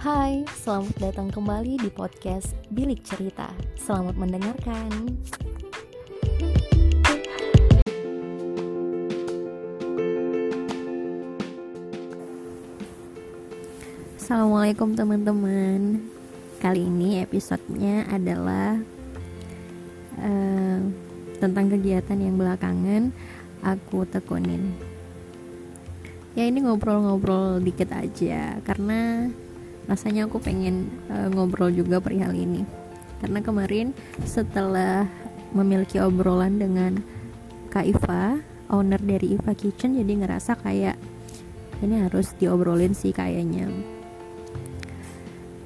Hai, selamat datang kembali di podcast Bilik Cerita. Selamat mendengarkan. Assalamualaikum teman-teman. Kali ini episodenya adalah uh, tentang kegiatan yang belakangan aku tekunin. Ya ini ngobrol-ngobrol dikit aja karena rasanya aku pengen uh, ngobrol juga perihal ini. Karena kemarin setelah memiliki obrolan dengan Kak Iva owner dari Iva Kitchen jadi ngerasa kayak ini harus diobrolin sih kayaknya.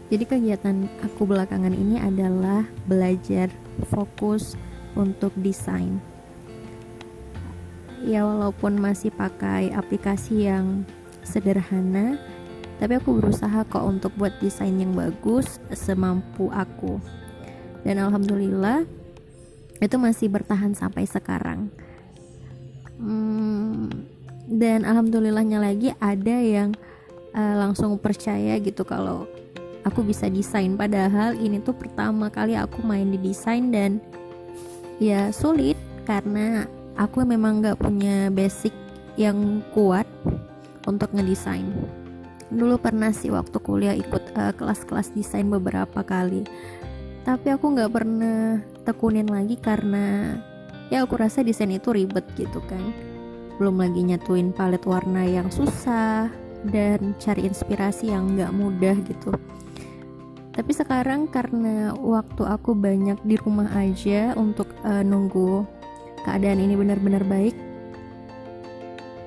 Jadi kegiatan aku belakangan ini adalah belajar fokus untuk desain. Ya walaupun masih pakai aplikasi yang sederhana tapi aku berusaha kok untuk buat desain yang bagus semampu aku. Dan alhamdulillah itu masih bertahan sampai sekarang. Hmm, dan alhamdulillahnya lagi ada yang uh, langsung percaya gitu kalau aku bisa desain. Padahal ini tuh pertama kali aku main di desain dan ya sulit karena aku memang gak punya basic yang kuat untuk ngedesain dulu pernah sih waktu kuliah ikut eh, kelas-kelas desain beberapa kali. Tapi aku nggak pernah tekunin lagi karena ya aku rasa desain itu ribet gitu kan. Belum lagi nyatuin palet warna yang susah dan cari inspirasi yang nggak mudah gitu. Tapi sekarang karena waktu aku banyak di rumah aja untuk uh, nunggu keadaan ini benar-benar baik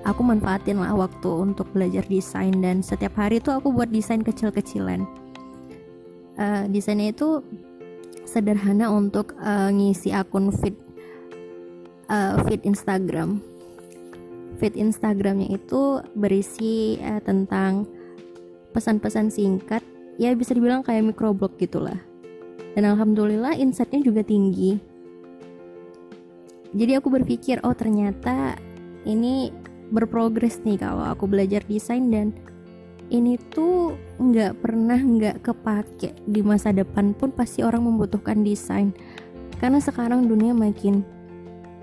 aku manfaatin lah waktu untuk belajar desain dan setiap hari tuh aku buat desain kecil-kecilan. Uh, desainnya itu sederhana untuk uh, ngisi akun feed uh, feed Instagram. Feed Instagramnya itu berisi uh, tentang pesan-pesan singkat ya bisa dibilang kayak microblog gitulah. Dan alhamdulillah insightnya juga tinggi. Jadi aku berpikir oh ternyata ini berprogres nih kalau aku belajar desain dan ini tuh nggak pernah nggak kepake di masa depan pun pasti orang membutuhkan desain. Karena sekarang dunia makin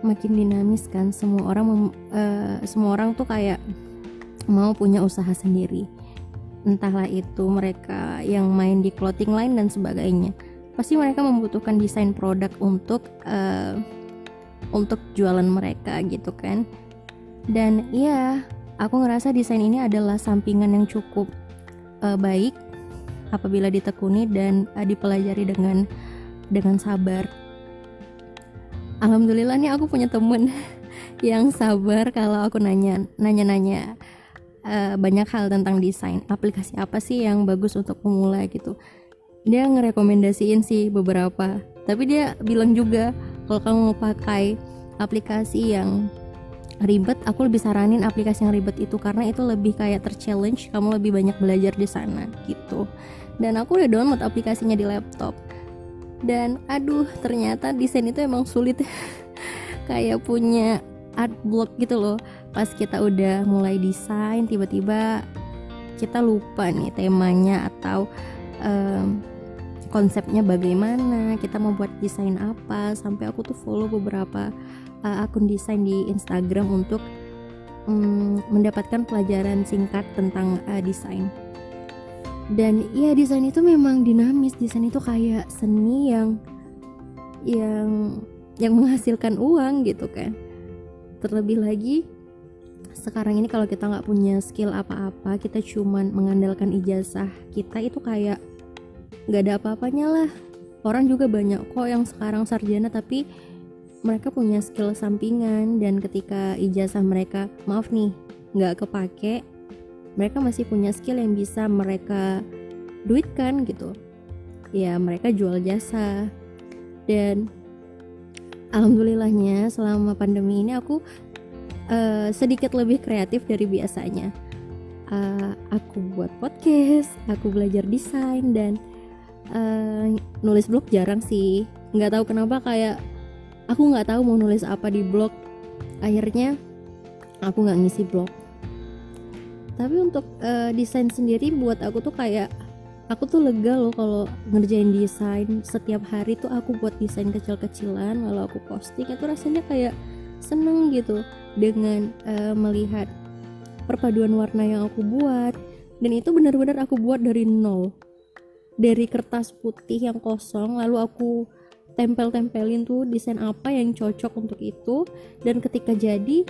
makin dinamis kan semua orang mem, uh, semua orang tuh kayak mau punya usaha sendiri. Entahlah itu mereka yang main di clothing line dan sebagainya. Pasti mereka membutuhkan desain produk untuk uh, untuk jualan mereka gitu kan dan ya aku ngerasa desain ini adalah sampingan yang cukup uh, baik apabila ditekuni dan uh, dipelajari dengan dengan sabar. Alhamdulillah nih aku punya temen yang sabar kalau aku nanya nanya-nanya uh, banyak hal tentang desain. Aplikasi apa sih yang bagus untuk pemula gitu? Dia ngerekomendasiin sih beberapa tapi dia bilang juga kalau kamu mau pakai aplikasi yang ribet aku lebih saranin aplikasi yang ribet itu karena itu lebih kayak terchallenge kamu lebih banyak belajar di sana gitu. Dan aku udah download aplikasinya di laptop. Dan aduh ternyata desain itu emang sulit. Kayak punya art block gitu loh. Pas kita udah mulai desain tiba-tiba kita lupa nih temanya atau um, konsepnya bagaimana kita mau buat desain apa. Sampai aku tuh follow beberapa uh, akun desain di Instagram untuk um, mendapatkan pelajaran singkat tentang uh, desain. Dan ya desain itu memang dinamis. Desain itu kayak seni yang yang yang menghasilkan uang gitu kan. Terlebih lagi sekarang ini kalau kita nggak punya skill apa-apa kita cuman mengandalkan ijazah kita itu kayak nggak ada apa-apanya lah. Orang juga banyak kok yang sekarang sarjana tapi mereka punya skill sampingan dan ketika ijazah mereka maaf nih nggak kepake mereka masih punya skill yang bisa mereka duitkan gitu. Ya mereka jual jasa. Dan alhamdulillahnya selama pandemi ini aku uh, sedikit lebih kreatif dari biasanya. Uh, aku buat podcast aku belajar desain dan uh, nulis blog jarang sih. Nggak tahu kenapa kayak aku nggak tahu mau nulis apa di blog. Akhirnya aku nggak ngisi blog. Tapi untuk uh, desain sendiri buat aku tuh kayak aku tuh lega loh kalau ngerjain desain. Setiap hari tuh aku buat desain kecil-kecilan lalu aku posting itu rasanya kayak seneng gitu. Dengan uh, melihat perpaduan warna yang aku buat. Dan itu benar-benar aku buat dari nol. Dari kertas putih yang kosong lalu aku tempel-tempelin tuh desain apa yang cocok untuk itu. Dan ketika jadi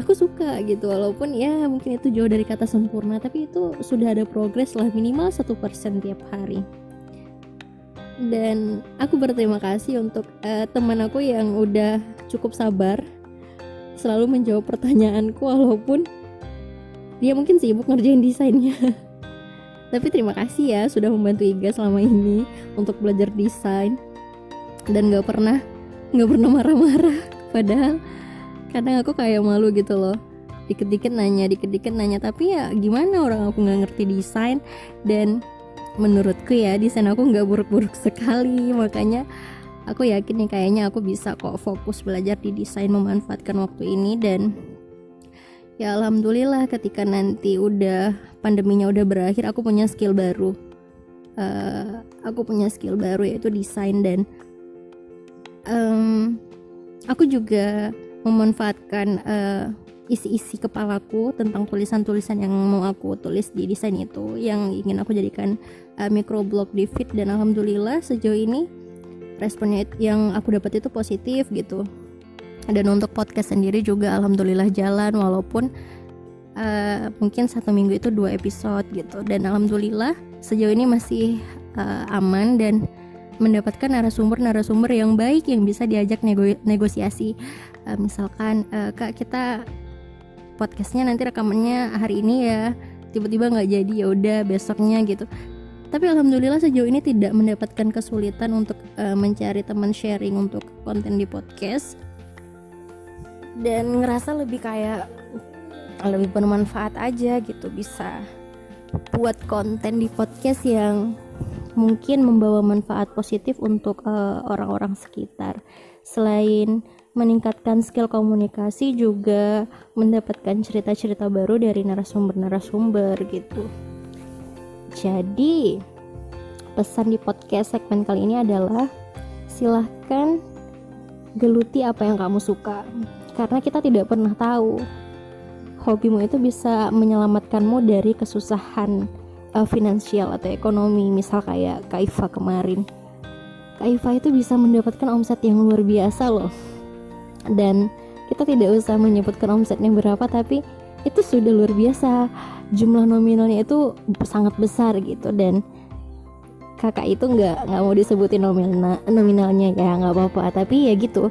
aku suka gitu. Walaupun ya mungkin itu jauh dari kata sempurna tapi itu sudah ada progres lah minimal satu persen tiap hari. Dan aku berterima kasih untuk uh, teman aku yang udah cukup sabar selalu menjawab pertanyaanku walaupun dia mungkin sibuk ngerjain desainnya. Tapi terima kasih ya sudah membantu Iga selama ini untuk belajar desain dan gak pernah gak pernah marah-marah. Padahal kadang aku kayak malu gitu loh. Dikit-dikit nanya dikit-dikit nanya. Tapi ya gimana orang aku nggak ngerti desain. Dan menurutku ya desain aku nggak buruk-buruk sekali. Makanya aku yakin nih kayaknya aku bisa kok fokus belajar di desain memanfaatkan waktu ini. Dan ya alhamdulillah ketika nanti udah pandeminya udah berakhir aku punya skill baru. Uh, aku punya skill baru yaitu desain. Dan um, aku juga memanfaatkan uh, isi-isi kepalaku tentang tulisan-tulisan yang mau aku tulis di desain itu yang ingin aku jadikan uh, microblog di feed. Dan alhamdulillah sejauh ini responnya yang aku dapat itu positif gitu. Dan untuk podcast sendiri juga alhamdulillah jalan walaupun uh, mungkin satu minggu itu dua episode gitu. Dan alhamdulillah sejauh ini masih uh, aman dan mendapatkan narasumber-narasumber yang baik yang bisa diajak nego negosiasi. Uh, misalkan uh, kak kita podcastnya nanti rekamannya hari ini ya tiba-tiba nggak jadi ya udah besoknya gitu. Tapi alhamdulillah sejauh ini tidak mendapatkan kesulitan untuk uh, mencari teman sharing untuk konten di podcast. Dan ngerasa lebih kayak lebih bermanfaat aja gitu bisa buat konten di podcast yang mungkin membawa manfaat positif untuk eh, orang-orang uh, sekitar. Selain meningkatkan skill komunikasi juga mendapatkan cerita-cerita baru dari narasumber-narasumber gitu. Jadi, pesan di podcast segmen kali ini adalah silahkan geluti apa yang kamu suka karena kita tidak pernah tahu hobimu itu bisa menyelamatkanmu dari kesusahan uh, finansial atau ekonomi. Misal kayak Kaifa kemarin. Kaifa itu bisa mendapatkan omset yang luar biasa loh. Dan kita tidak usah menyebutkan omsetnya berapa tapi itu sudah luar biasa. Jumlah nominalnya itu sangat besar gitu. Dan kakak itu nggak nggak mau disebutin nominal nominalnya ya nggak apa-apa. Tapi ya gitu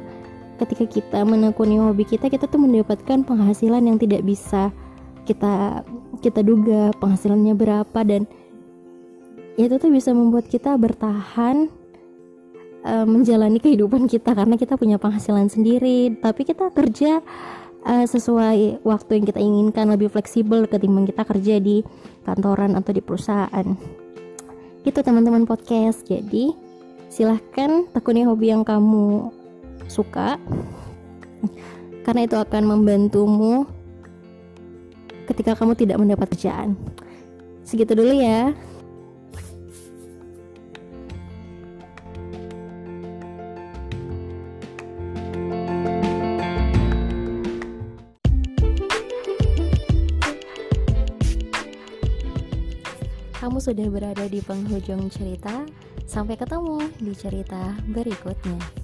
ketika kita menekuni hobi kita kita tuh mendapatkan penghasilan yang tidak bisa kita kita duga penghasilannya berapa dan itu tuh bisa membuat kita bertahan uh, menjalani kehidupan kita karena kita punya penghasilan sendiri. Tapi kita kerja uh, sesuai waktu yang kita inginkan lebih fleksibel ketimbang kita kerja di kantoran atau di perusahaan. Gitu teman-teman podcast. Jadi silahkan tekuni hobi yang kamu suka. Karena itu akan membantumu ketika kamu tidak mendapat kerjaan. Segitu dulu ya. Kamu sudah berada di penghujung cerita. Sampai ketemu di cerita berikutnya.